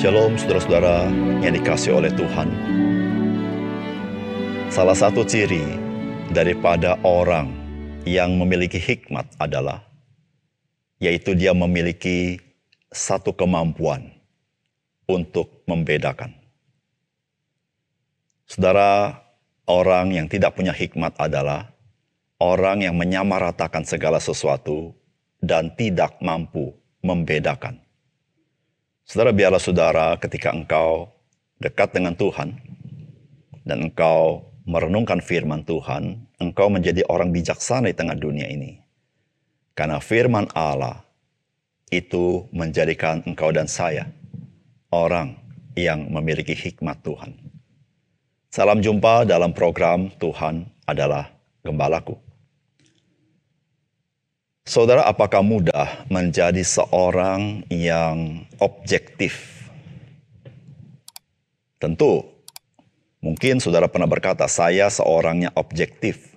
Shalom saudara-saudara yang dikasih oleh Tuhan. Salah satu ciri daripada orang yang memiliki hikmat adalah yaitu dia memiliki satu kemampuan untuk membedakan. Saudara, orang yang tidak punya hikmat adalah orang yang menyamaratakan segala sesuatu dan tidak mampu membedakan. Saudara, biarlah saudara ketika engkau dekat dengan Tuhan dan engkau merenungkan firman Tuhan, engkau menjadi orang bijaksana di tengah dunia ini. Karena firman Allah itu menjadikan engkau dan saya orang yang memiliki hikmat Tuhan. Salam jumpa dalam program Tuhan adalah Gembalaku. Saudara, apakah mudah menjadi seorang yang objektif? Tentu, mungkin saudara pernah berkata, saya seorangnya objektif.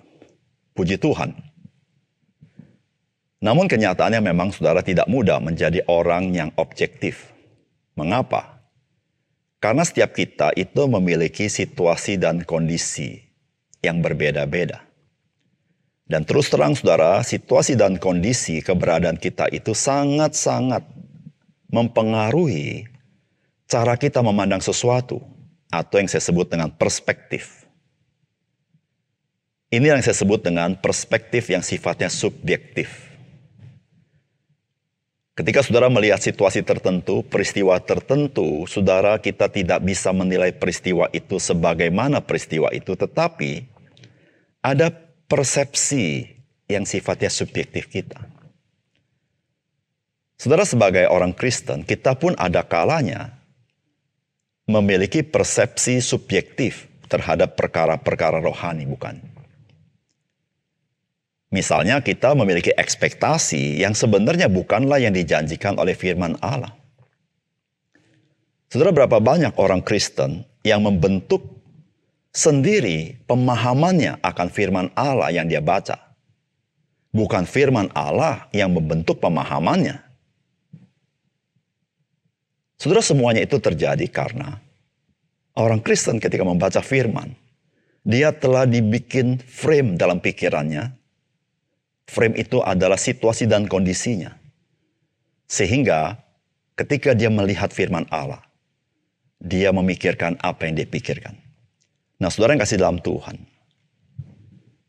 Puji Tuhan. Namun kenyataannya memang saudara tidak mudah menjadi orang yang objektif. Mengapa? Karena setiap kita itu memiliki situasi dan kondisi yang berbeda-beda. Dan terus terang saudara, situasi dan kondisi keberadaan kita itu sangat-sangat mempengaruhi cara kita memandang sesuatu atau yang saya sebut dengan perspektif. Ini yang saya sebut dengan perspektif yang sifatnya subjektif. Ketika saudara melihat situasi tertentu, peristiwa tertentu, saudara kita tidak bisa menilai peristiwa itu sebagaimana peristiwa itu, tetapi ada persepsi yang sifatnya subjektif kita. Saudara sebagai orang Kristen, kita pun ada kalanya memiliki persepsi subjektif terhadap perkara-perkara rohani, bukan? Misalnya kita memiliki ekspektasi yang sebenarnya bukanlah yang dijanjikan oleh firman Allah. Saudara berapa banyak orang Kristen yang membentuk sendiri pemahamannya akan firman Allah yang dia baca. Bukan firman Allah yang membentuk pemahamannya. Saudara semuanya itu terjadi karena orang Kristen ketika membaca firman, dia telah dibikin frame dalam pikirannya Frame itu adalah situasi dan kondisinya. Sehingga ketika dia melihat firman Allah, dia memikirkan apa yang dia pikirkan. Nah, saudara yang kasih dalam Tuhan.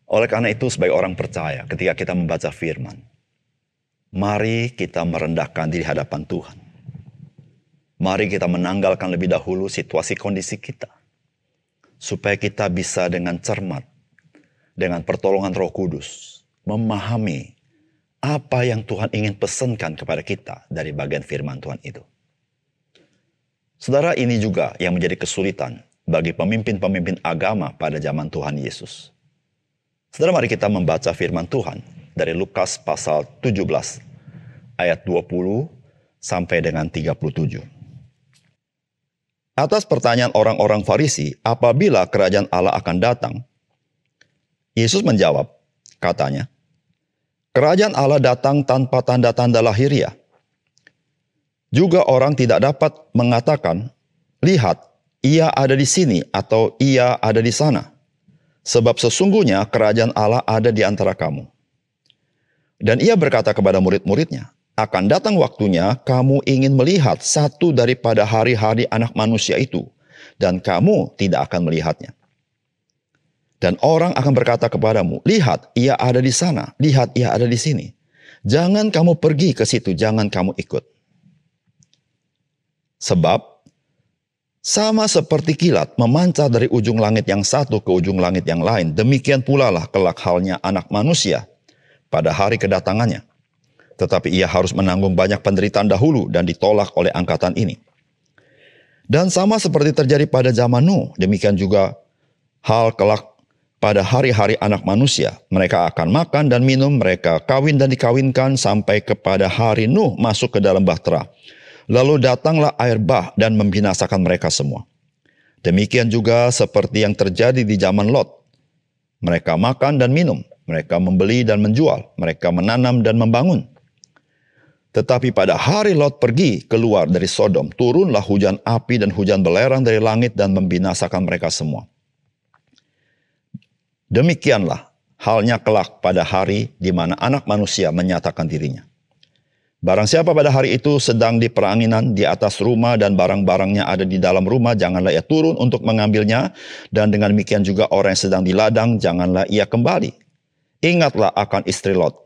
Oleh karena itu, sebagai orang percaya, ketika kita membaca firman, mari kita merendahkan diri hadapan Tuhan. Mari kita menanggalkan lebih dahulu situasi kondisi kita. Supaya kita bisa dengan cermat, dengan pertolongan roh kudus, memahami apa yang Tuhan ingin pesankan kepada kita dari bagian firman Tuhan itu. Saudara, ini juga yang menjadi kesulitan bagi pemimpin-pemimpin agama pada zaman Tuhan Yesus. Saudara, mari kita membaca firman Tuhan dari Lukas pasal 17 ayat 20 sampai dengan 37. Atas pertanyaan orang-orang Farisi, apabila kerajaan Allah akan datang, Yesus menjawab, katanya, Kerajaan Allah datang tanpa tanda-tanda lahiriah. Juga orang tidak dapat mengatakan, lihat, ia ada di sini atau ia ada di sana. Sebab sesungguhnya kerajaan Allah ada di antara kamu. Dan ia berkata kepada murid-muridnya, akan datang waktunya kamu ingin melihat satu daripada hari-hari anak manusia itu, dan kamu tidak akan melihatnya. Dan orang akan berkata kepadamu, lihat ia ada di sana, lihat ia ada di sini. Jangan kamu pergi ke situ, jangan kamu ikut. Sebab sama seperti kilat memancar dari ujung langit yang satu ke ujung langit yang lain, demikian pula lah kelak halnya anak manusia pada hari kedatangannya. Tetapi ia harus menanggung banyak penderitaan dahulu dan ditolak oleh angkatan ini. Dan sama seperti terjadi pada zaman Nuh, demikian juga hal kelak pada hari-hari anak manusia. Mereka akan makan dan minum, mereka kawin dan dikawinkan sampai kepada hari Nuh masuk ke dalam bahtera. Lalu datanglah air bah dan membinasakan mereka semua. Demikian juga seperti yang terjadi di zaman Lot. Mereka makan dan minum, mereka membeli dan menjual, mereka menanam dan membangun. Tetapi pada hari Lot pergi keluar dari Sodom, turunlah hujan api dan hujan belerang dari langit dan membinasakan mereka semua. Demikianlah halnya kelak pada hari di mana anak manusia menyatakan dirinya. Barang siapa pada hari itu sedang di peranginan di atas rumah dan barang-barangnya ada di dalam rumah, janganlah ia turun untuk mengambilnya. Dan dengan demikian juga orang yang sedang di ladang, janganlah ia kembali. Ingatlah akan istri Lot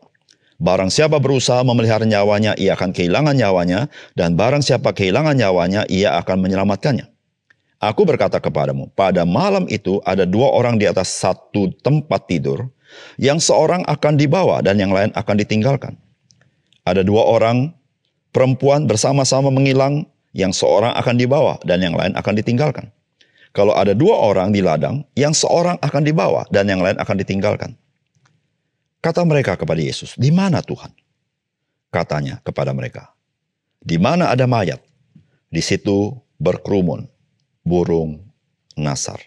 Barang siapa berusaha memelihara nyawanya, ia akan kehilangan nyawanya, dan barang siapa kehilangan nyawanya, ia akan menyelamatkannya. Aku berkata kepadamu, pada malam itu ada dua orang di atas satu tempat tidur, yang seorang akan dibawa dan yang lain akan ditinggalkan. Ada dua orang perempuan bersama-sama menghilang, yang seorang akan dibawa dan yang lain akan ditinggalkan. Kalau ada dua orang di ladang, yang seorang akan dibawa dan yang lain akan ditinggalkan. Kata mereka kepada Yesus, "Di mana Tuhan?" Katanya kepada mereka, "Di mana ada mayat, di situ berkerumun burung nasar."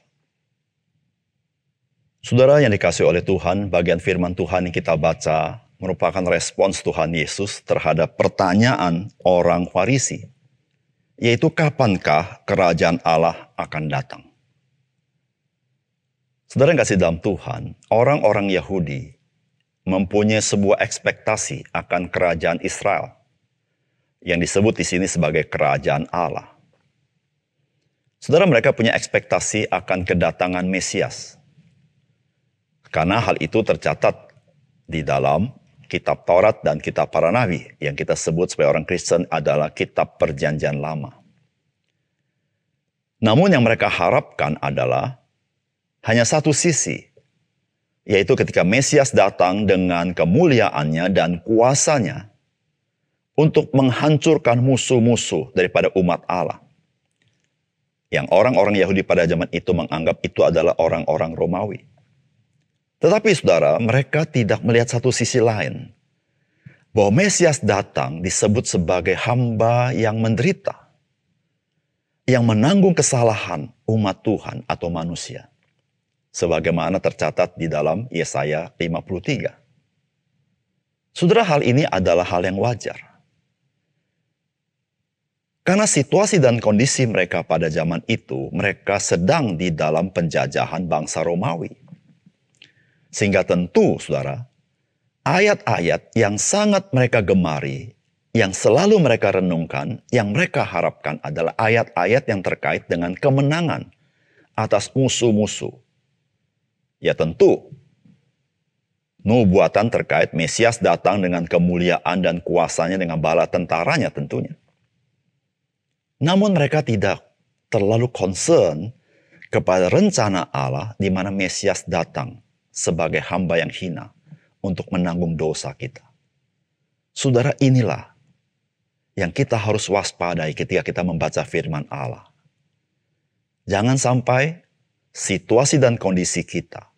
Saudara yang dikasih oleh Tuhan, bagian firman Tuhan yang kita baca merupakan respons Tuhan Yesus terhadap pertanyaan orang Farisi, yaitu kapankah kerajaan Allah akan datang. Saudara yang kasih dalam Tuhan, orang-orang Yahudi mempunyai sebuah ekspektasi akan kerajaan Israel yang disebut di sini sebagai kerajaan Allah. Saudara mereka punya ekspektasi akan kedatangan Mesias. Karena hal itu tercatat di dalam kitab Taurat dan kitab para nabi yang kita sebut sebagai orang Kristen adalah kitab perjanjian lama. Namun yang mereka harapkan adalah hanya satu sisi yaitu ketika Mesias datang dengan kemuliaannya dan kuasanya untuk menghancurkan musuh-musuh daripada umat Allah. Yang orang-orang Yahudi pada zaman itu menganggap itu adalah orang-orang Romawi. Tetapi saudara, mereka tidak melihat satu sisi lain. Bahwa Mesias datang disebut sebagai hamba yang menderita. Yang menanggung kesalahan umat Tuhan atau manusia sebagaimana tercatat di dalam Yesaya 53. Saudara, hal ini adalah hal yang wajar. Karena situasi dan kondisi mereka pada zaman itu, mereka sedang di dalam penjajahan bangsa Romawi. Sehingga tentu, saudara, ayat-ayat yang sangat mereka gemari, yang selalu mereka renungkan, yang mereka harapkan adalah ayat-ayat yang terkait dengan kemenangan atas musuh-musuh Ya tentu, nubuatan terkait Mesias datang dengan kemuliaan dan kuasanya dengan bala tentaranya tentunya. Namun mereka tidak terlalu concern kepada rencana Allah di mana Mesias datang sebagai hamba yang hina untuk menanggung dosa kita. Saudara inilah yang kita harus waspadai ketika kita membaca firman Allah. Jangan sampai situasi dan kondisi kita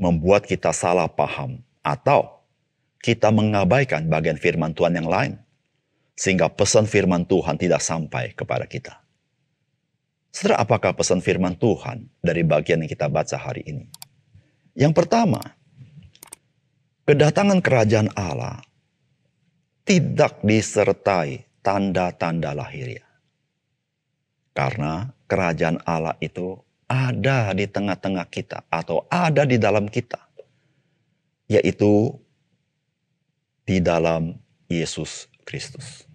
membuat kita salah paham atau kita mengabaikan bagian firman Tuhan yang lain sehingga pesan firman Tuhan tidak sampai kepada kita. Setelah apakah pesan firman Tuhan dari bagian yang kita baca hari ini? Yang pertama, kedatangan kerajaan Allah tidak disertai tanda-tanda lahiriah. Karena kerajaan Allah itu ada di tengah-tengah kita atau ada di dalam kita, yaitu di dalam Yesus Kristus.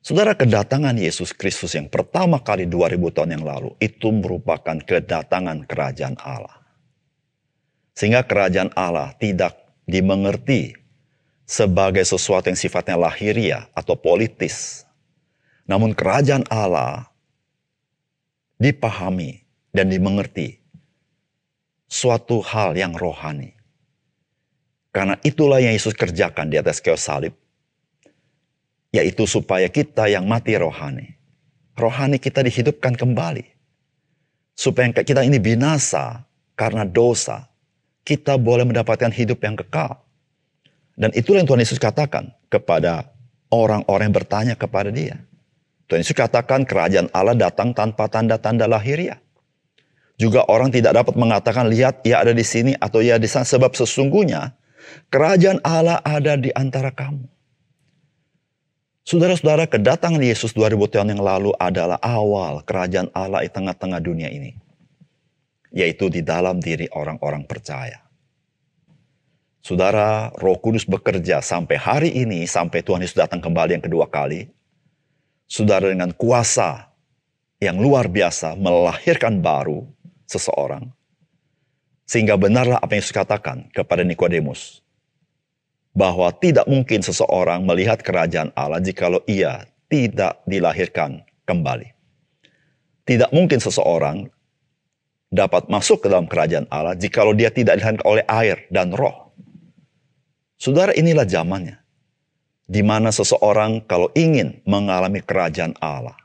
Saudara, kedatangan Yesus Kristus yang pertama kali 2000 tahun yang lalu itu merupakan kedatangan kerajaan Allah. Sehingga kerajaan Allah tidak dimengerti sebagai sesuatu yang sifatnya lahiriah atau politis. Namun kerajaan Allah dipahami dan dimengerti suatu hal yang rohani. Karena itulah yang Yesus kerjakan di atas kayu salib. Yaitu supaya kita yang mati rohani. Rohani kita dihidupkan kembali. Supaya kita ini binasa karena dosa. Kita boleh mendapatkan hidup yang kekal. Dan itulah yang Tuhan Yesus katakan kepada orang-orang yang bertanya kepada dia. Tuhan Yesus katakan kerajaan Allah datang tanpa tanda-tanda lahiriah. Juga orang tidak dapat mengatakan, lihat ia ada di sini atau ia di sana. Sebab sesungguhnya kerajaan Allah ada di antara kamu. Saudara-saudara, kedatangan Yesus 2000 tahun yang lalu adalah awal kerajaan Allah di tengah-tengah dunia ini. Yaitu di dalam diri orang-orang percaya. Saudara, roh kudus bekerja sampai hari ini, sampai Tuhan Yesus datang kembali yang kedua kali. Saudara dengan kuasa yang luar biasa melahirkan baru seseorang. Sehingga benarlah apa yang Yesus katakan kepada Nikodemus bahwa tidak mungkin seseorang melihat kerajaan Allah jikalau ia tidak dilahirkan kembali. Tidak mungkin seseorang dapat masuk ke dalam kerajaan Allah jikalau dia tidak dilahirkan oleh air dan roh. Saudara, inilah zamannya. Di mana seseorang kalau ingin mengalami kerajaan Allah,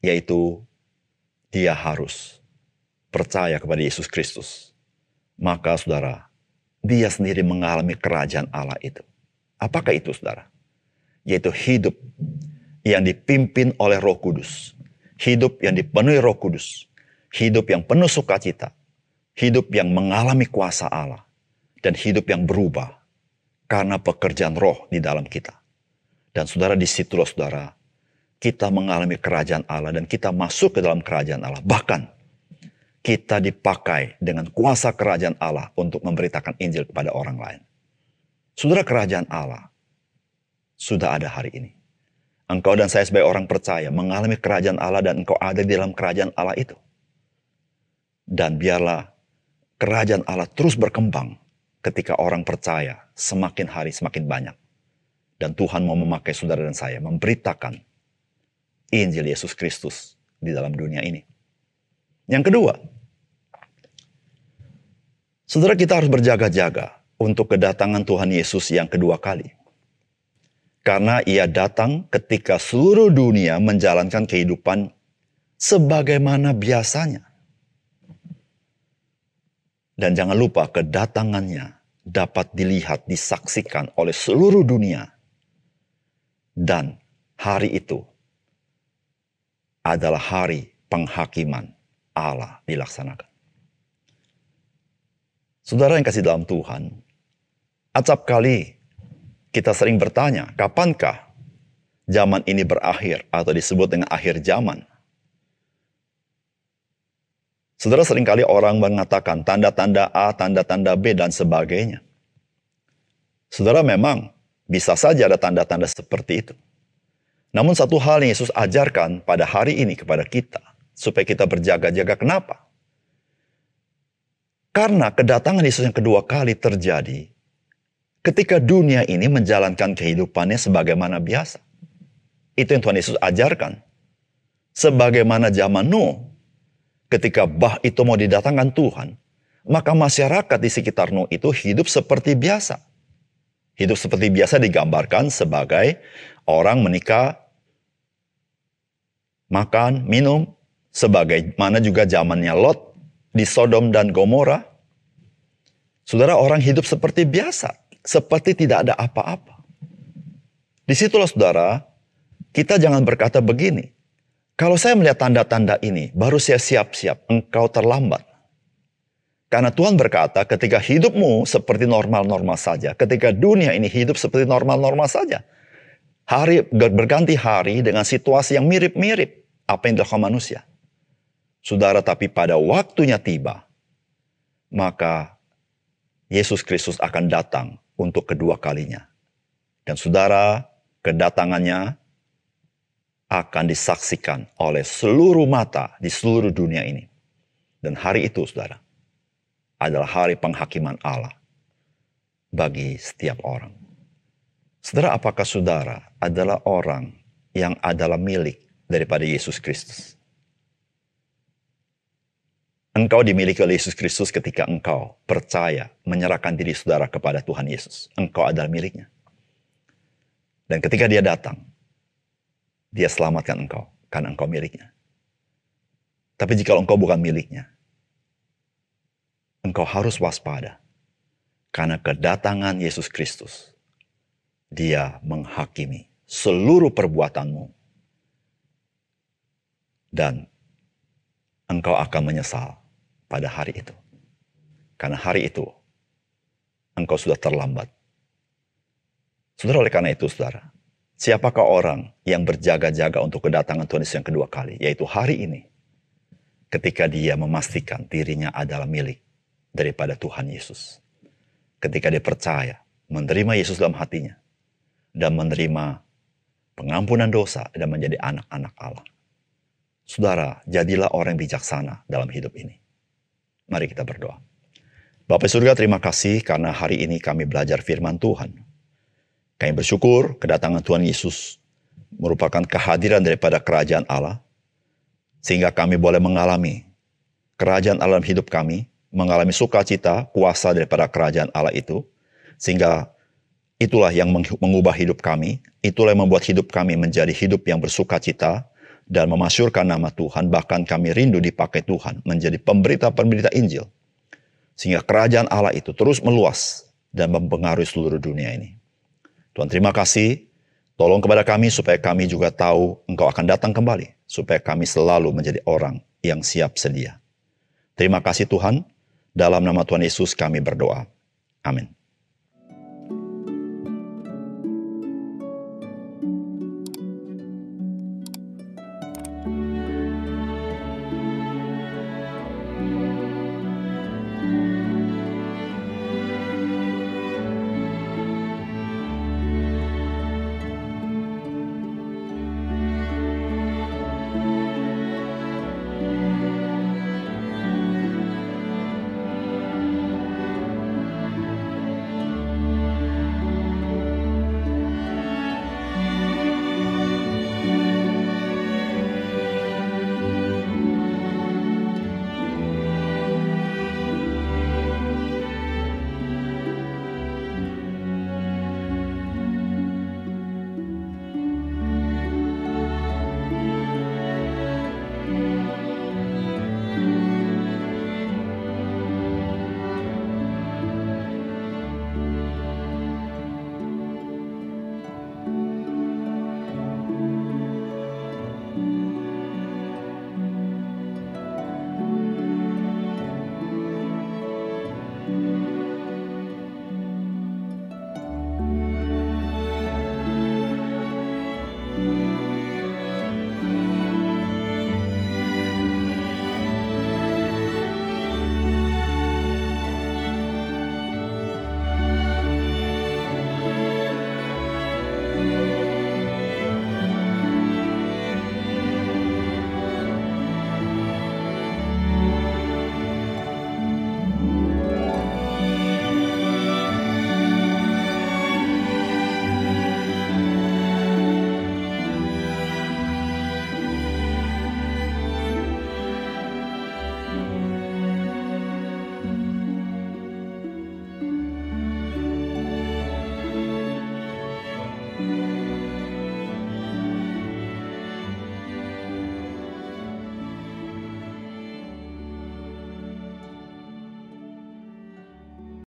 yaitu dia harus percaya kepada Yesus Kristus. Maka saudara, dia sendiri mengalami kerajaan Allah itu. Apakah itu saudara? Yaitu hidup yang dipimpin oleh roh kudus. Hidup yang dipenuhi roh kudus. Hidup yang penuh sukacita. Hidup yang mengalami kuasa Allah. Dan hidup yang berubah karena pekerjaan roh di dalam kita. Dan saudara di situlah saudara, kita mengalami kerajaan Allah dan kita masuk ke dalam kerajaan Allah. Bahkan kita dipakai dengan kuasa kerajaan Allah untuk memberitakan Injil kepada orang lain. Saudara kerajaan Allah sudah ada hari ini. Engkau dan saya sebagai orang percaya mengalami kerajaan Allah dan engkau ada di dalam kerajaan Allah itu. Dan biarlah kerajaan Allah terus berkembang ketika orang percaya semakin hari semakin banyak. Dan Tuhan mau memakai saudara dan saya memberitakan Injil Yesus Kristus di dalam dunia ini. Yang kedua, saudara kita harus berjaga-jaga untuk kedatangan Tuhan Yesus yang kedua kali. Karena ia datang ketika seluruh dunia menjalankan kehidupan sebagaimana biasanya. Dan jangan lupa kedatangannya dapat dilihat, disaksikan oleh seluruh dunia. Dan hari itu adalah hari penghakiman Allah dilaksanakan. Saudara yang kasih dalam Tuhan, acap kali kita sering bertanya, kapankah zaman ini berakhir atau disebut dengan akhir zaman? Saudara sering kali orang mengatakan tanda-tanda A, tanda-tanda B, dan sebagainya. Saudara memang bisa saja ada tanda-tanda seperti itu. Namun satu hal yang Yesus ajarkan pada hari ini kepada kita, supaya kita berjaga-jaga. Kenapa? Karena kedatangan Yesus yang kedua kali terjadi ketika dunia ini menjalankan kehidupannya sebagaimana biasa. Itu yang Tuhan Yesus ajarkan. Sebagaimana zaman Nuh, ketika bah itu mau didatangkan Tuhan, maka masyarakat di sekitar Nuh itu hidup seperti biasa. Hidup seperti biasa digambarkan sebagai orang menikah, makan, minum, sebagaimana juga zamannya Lot di Sodom dan Gomora. Saudara orang hidup seperti biasa, seperti tidak ada apa-apa. Di situlah saudara, kita jangan berkata begini, kalau saya melihat tanda-tanda ini, baru saya siap-siap, engkau terlambat. Karena Tuhan berkata, ketika hidupmu seperti normal-normal saja, ketika dunia ini hidup seperti normal-normal saja, hari berganti hari dengan situasi yang mirip-mirip apa yang dilakukan manusia. Saudara, tapi pada waktunya tiba, maka Yesus Kristus akan datang untuk kedua kalinya. Dan saudara, kedatangannya akan disaksikan oleh seluruh mata di seluruh dunia ini. Dan hari itu, saudara, adalah hari penghakiman Allah bagi setiap orang. Saudara, apakah saudara adalah orang yang adalah milik daripada Yesus Kristus? Engkau dimiliki oleh Yesus Kristus ketika engkau percaya menyerahkan diri saudara kepada Tuhan Yesus. Engkau adalah miliknya. Dan ketika dia datang, dia selamatkan engkau karena engkau miliknya. Tapi jika engkau bukan miliknya, engkau harus waspada. Karena kedatangan Yesus Kristus, dia menghakimi seluruh perbuatanmu. Dan engkau akan menyesal pada hari itu. Karena hari itu engkau sudah terlambat. Saudara oleh karena itu saudara, siapakah orang yang berjaga-jaga untuk kedatangan Tuhan Yesus yang kedua kali, yaitu hari ini, ketika dia memastikan dirinya adalah milik daripada Tuhan Yesus. Ketika dia percaya, menerima Yesus dalam hatinya, dan menerima pengampunan dosa dan menjadi anak-anak Allah. Saudara, jadilah orang bijaksana dalam hidup ini. Mari kita berdoa. Bapak surga terima kasih karena hari ini kami belajar firman Tuhan. Kami bersyukur kedatangan Tuhan Yesus merupakan kehadiran daripada kerajaan Allah, sehingga kami boleh mengalami kerajaan Allah dalam hidup kami, mengalami sukacita, kuasa daripada kerajaan Allah itu, sehingga itulah yang mengubah hidup kami, itulah yang membuat hidup kami menjadi hidup yang bersukacita dan memasyurkan nama Tuhan, bahkan kami rindu dipakai Tuhan menjadi pemberita-pemberita Injil, sehingga kerajaan Allah itu terus meluas dan mempengaruhi seluruh dunia ini. Tuhan terima kasih. Tolong kepada kami supaya kami juga tahu Engkau akan datang kembali. Supaya kami selalu menjadi orang yang siap sedia. Terima kasih Tuhan. Dalam nama Tuhan Yesus kami berdoa. Amin.